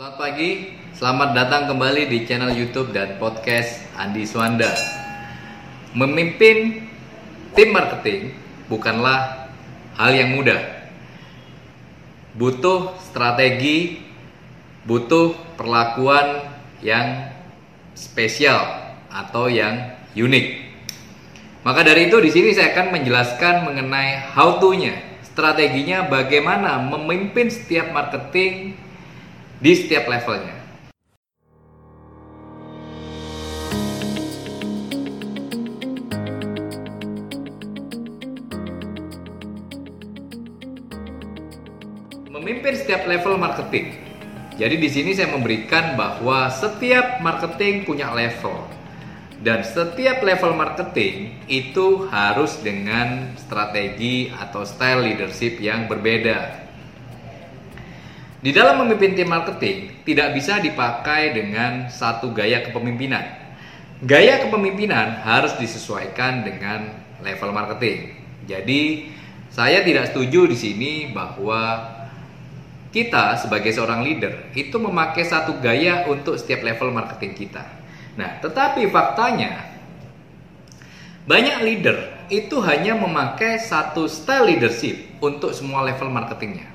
Selamat pagi, selamat datang kembali di channel YouTube dan podcast Andi Swanda. Memimpin tim marketing bukanlah hal yang mudah. Butuh strategi, butuh perlakuan yang spesial atau yang unik. Maka dari itu di sini saya akan menjelaskan mengenai how to-nya, strateginya bagaimana memimpin setiap marketing di setiap levelnya. Memimpin setiap level marketing. Jadi di sini saya memberikan bahwa setiap marketing punya level. Dan setiap level marketing itu harus dengan strategi atau style leadership yang berbeda. Di dalam memimpin tim marketing tidak bisa dipakai dengan satu gaya kepemimpinan. Gaya kepemimpinan harus disesuaikan dengan level marketing. Jadi saya tidak setuju di sini bahwa kita sebagai seorang leader itu memakai satu gaya untuk setiap level marketing kita. Nah, tetapi faktanya banyak leader itu hanya memakai satu style leadership untuk semua level marketingnya.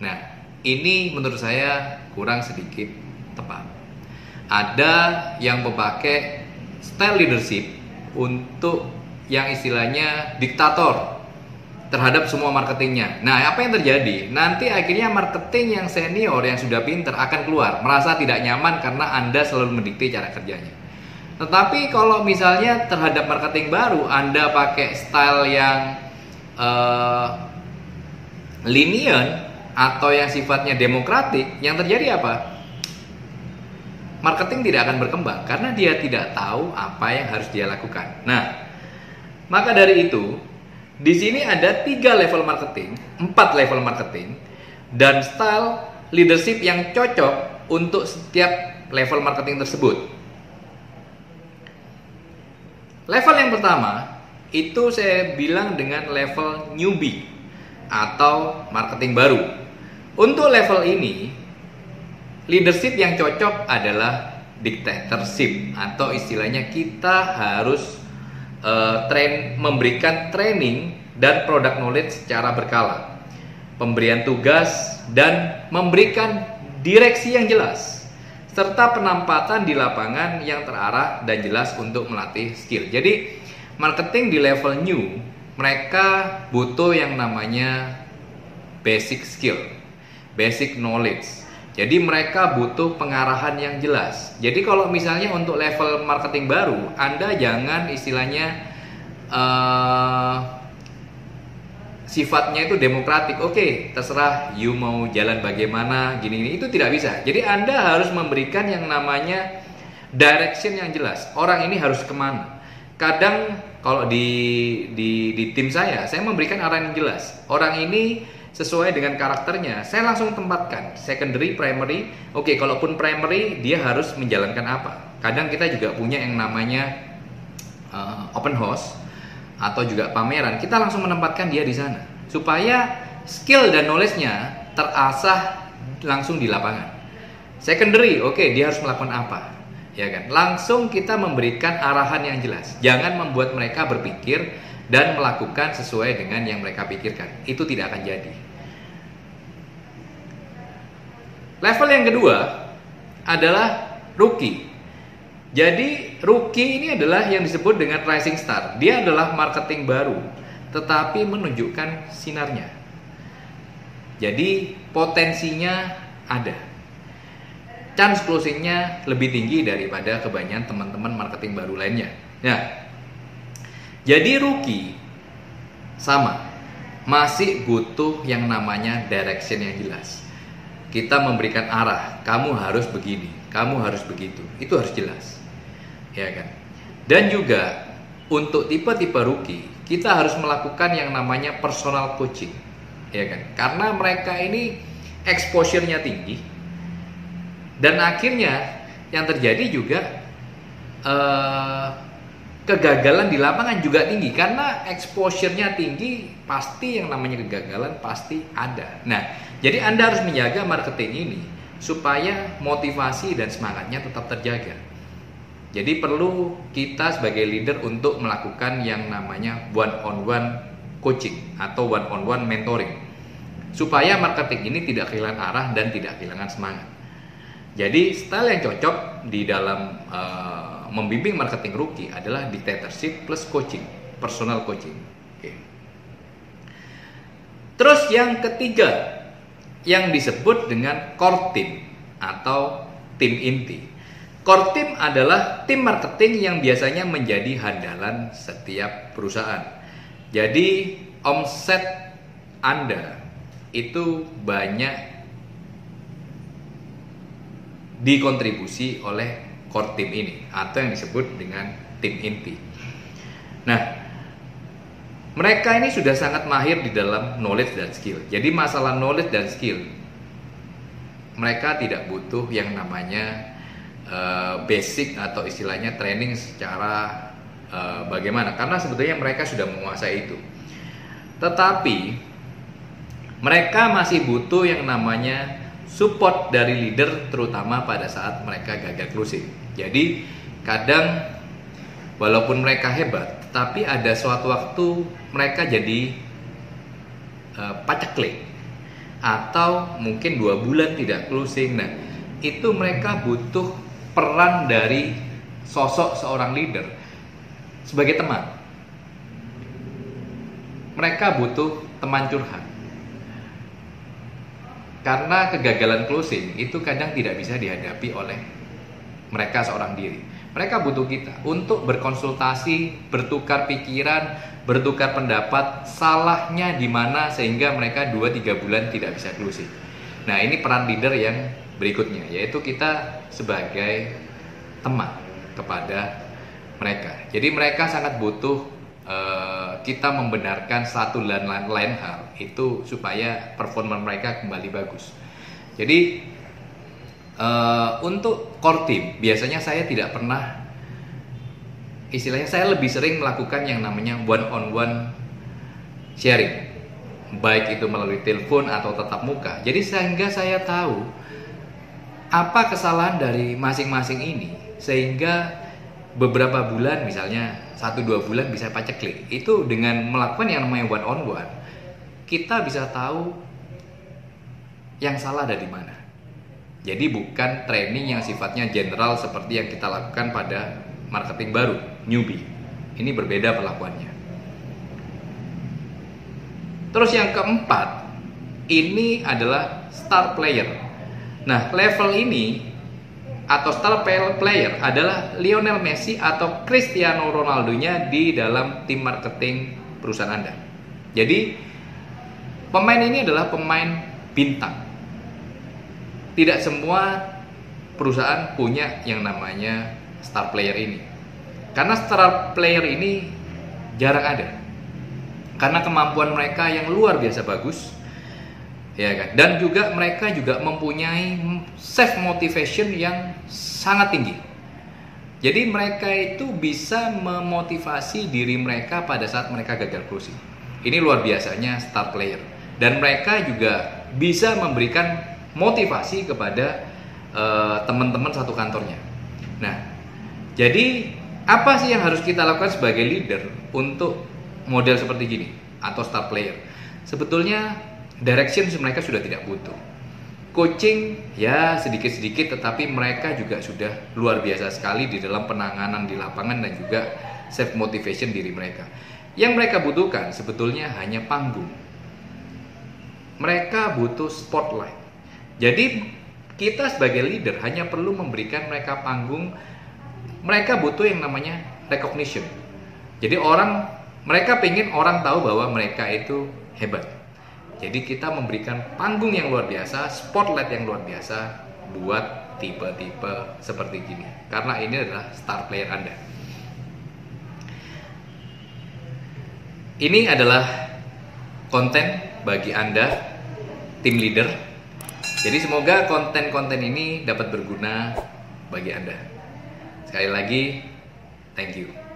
Nah, ini menurut saya kurang sedikit tepat. Ada yang memakai style leadership untuk yang istilahnya diktator terhadap semua marketingnya. Nah, apa yang terjadi? Nanti akhirnya marketing yang senior yang sudah pinter akan keluar, merasa tidak nyaman karena Anda selalu mendikte cara kerjanya. Tetapi kalau misalnya terhadap marketing baru Anda pakai style yang uh, linear atau yang sifatnya demokratik, yang terjadi apa? Marketing tidak akan berkembang karena dia tidak tahu apa yang harus dia lakukan. Nah, maka dari itu di sini ada tiga level marketing, empat level marketing, dan style leadership yang cocok untuk setiap level marketing tersebut. Level yang pertama itu saya bilang dengan level newbie atau marketing baru. Untuk level ini, leadership yang cocok adalah dictatorship atau istilahnya kita harus uh, train memberikan training dan product knowledge secara berkala, pemberian tugas dan memberikan direksi yang jelas serta penempatan di lapangan yang terarah dan jelas untuk melatih skill. Jadi marketing di level new mereka butuh yang namanya basic skill, basic knowledge. Jadi mereka butuh pengarahan yang jelas. Jadi kalau misalnya untuk level marketing baru, Anda jangan istilahnya uh, sifatnya itu demokratik. Oke, okay, terserah you mau jalan bagaimana, gini gini itu tidak bisa. Jadi Anda harus memberikan yang namanya direction yang jelas. Orang ini harus ke mana? Kadang kalau di di di tim saya, saya memberikan arahan yang jelas. Orang ini sesuai dengan karakternya. Saya langsung tempatkan secondary, primary. Oke, kalaupun primary dia harus menjalankan apa? Kadang kita juga punya yang namanya uh, open house atau juga pameran. Kita langsung menempatkan dia di sana supaya skill dan knowledge-nya terasah langsung di lapangan. Secondary, oke, okay, dia harus melakukan apa? Ya kan? Langsung kita memberikan arahan yang jelas. Jangan membuat mereka berpikir dan melakukan sesuai dengan yang mereka pikirkan. Itu tidak akan jadi. Level yang kedua adalah rookie. Jadi rookie ini adalah yang disebut dengan rising star. Dia adalah marketing baru, tetapi menunjukkan sinarnya. Jadi potensinya ada. Chance closingnya lebih tinggi daripada kebanyakan teman-teman marketing baru lainnya. Nah, jadi rookie sama masih butuh yang namanya direction yang jelas kita memberikan arah, kamu harus begini, kamu harus begitu. Itu harus jelas. Ya kan? Dan juga untuk tipe-tipe rookie, kita harus melakukan yang namanya personal coaching. Ya kan? Karena mereka ini exposure-nya tinggi dan akhirnya yang terjadi juga uh, kegagalan di lapangan juga tinggi karena exposure-nya tinggi pasti yang namanya kegagalan pasti ada. Nah, jadi Anda harus menjaga marketing ini supaya motivasi dan semangatnya tetap terjaga. Jadi perlu kita sebagai leader untuk melakukan yang namanya one on one coaching atau one on one mentoring supaya marketing ini tidak kehilangan arah dan tidak kehilangan semangat. Jadi style yang cocok di dalam uh, membimbing marketing rookie adalah dictatorship plus coaching, personal coaching. Okay. Terus yang ketiga yang disebut dengan core team atau tim inti. Core team adalah tim marketing yang biasanya menjadi handalan setiap perusahaan. Jadi omset Anda itu banyak dikontribusi oleh core team ini atau yang disebut dengan tim inti. Nah, mereka ini sudah sangat mahir di dalam knowledge dan skill. Jadi masalah knowledge dan skill mereka tidak butuh yang namanya uh, basic atau istilahnya training secara uh, bagaimana karena sebetulnya mereka sudah menguasai itu. Tetapi mereka masih butuh yang namanya support dari leader terutama pada saat mereka gagal closing. Jadi kadang walaupun mereka hebat, tapi ada suatu waktu mereka jadi uh, paceklik atau mungkin dua bulan tidak closing. Nah itu mereka butuh peran dari sosok seorang leader sebagai teman. Mereka butuh teman curhat karena kegagalan closing itu kadang tidak bisa dihadapi oleh mereka seorang diri. Mereka butuh kita untuk berkonsultasi, bertukar pikiran, bertukar pendapat, salahnya di mana sehingga mereka 2-3 bulan tidak bisa closing. Nah, ini peran leader yang berikutnya, yaitu kita sebagai teman kepada mereka. Jadi mereka sangat butuh uh, kita membenarkan satu dan lain hal itu supaya performa mereka kembali bagus. Jadi uh, untuk core team biasanya saya tidak pernah istilahnya saya lebih sering melakukan yang namanya one on one sharing baik itu melalui telepon atau tatap muka. Jadi sehingga saya tahu apa kesalahan dari masing-masing ini sehingga beberapa bulan misalnya satu dua bulan bisa paceklik itu dengan melakukan yang namanya one on one kita bisa tahu yang salah ada di mana. Jadi bukan training yang sifatnya general seperti yang kita lakukan pada marketing baru newbie. Ini berbeda perlakuannya. Terus yang keempat ini adalah star player. Nah level ini atau star player adalah Lionel Messi atau Cristiano Ronaldo-nya di dalam tim marketing perusahaan Anda. Jadi pemain ini adalah pemain bintang. Tidak semua perusahaan punya yang namanya star player ini. Karena star player ini jarang ada. Karena kemampuan mereka yang luar biasa bagus, ya kan? Dan juga mereka juga mempunyai self motivation yang sangat tinggi. Jadi mereka itu bisa memotivasi diri mereka pada saat mereka gagal closing. Ini luar biasanya star player dan mereka juga bisa memberikan motivasi kepada uh, teman-teman satu kantornya. Nah jadi apa sih yang harus kita lakukan sebagai leader untuk model seperti gini atau star player sebetulnya direction mereka sudah tidak butuh. Coaching ya sedikit-sedikit tetapi mereka juga sudah luar biasa sekali di dalam penanganan di lapangan dan juga self motivation diri mereka. Yang mereka butuhkan sebetulnya hanya panggung. Mereka butuh spotlight. Jadi kita sebagai leader hanya perlu memberikan mereka panggung. Mereka butuh yang namanya recognition. Jadi orang mereka pengen orang tahu bahwa mereka itu hebat jadi kita memberikan panggung yang luar biasa, spotlight yang luar biasa buat tipe-tipe seperti gini. Karena ini adalah star player Anda. Ini adalah konten bagi Anda, tim leader. Jadi semoga konten-konten ini dapat berguna bagi Anda. Sekali lagi, thank you.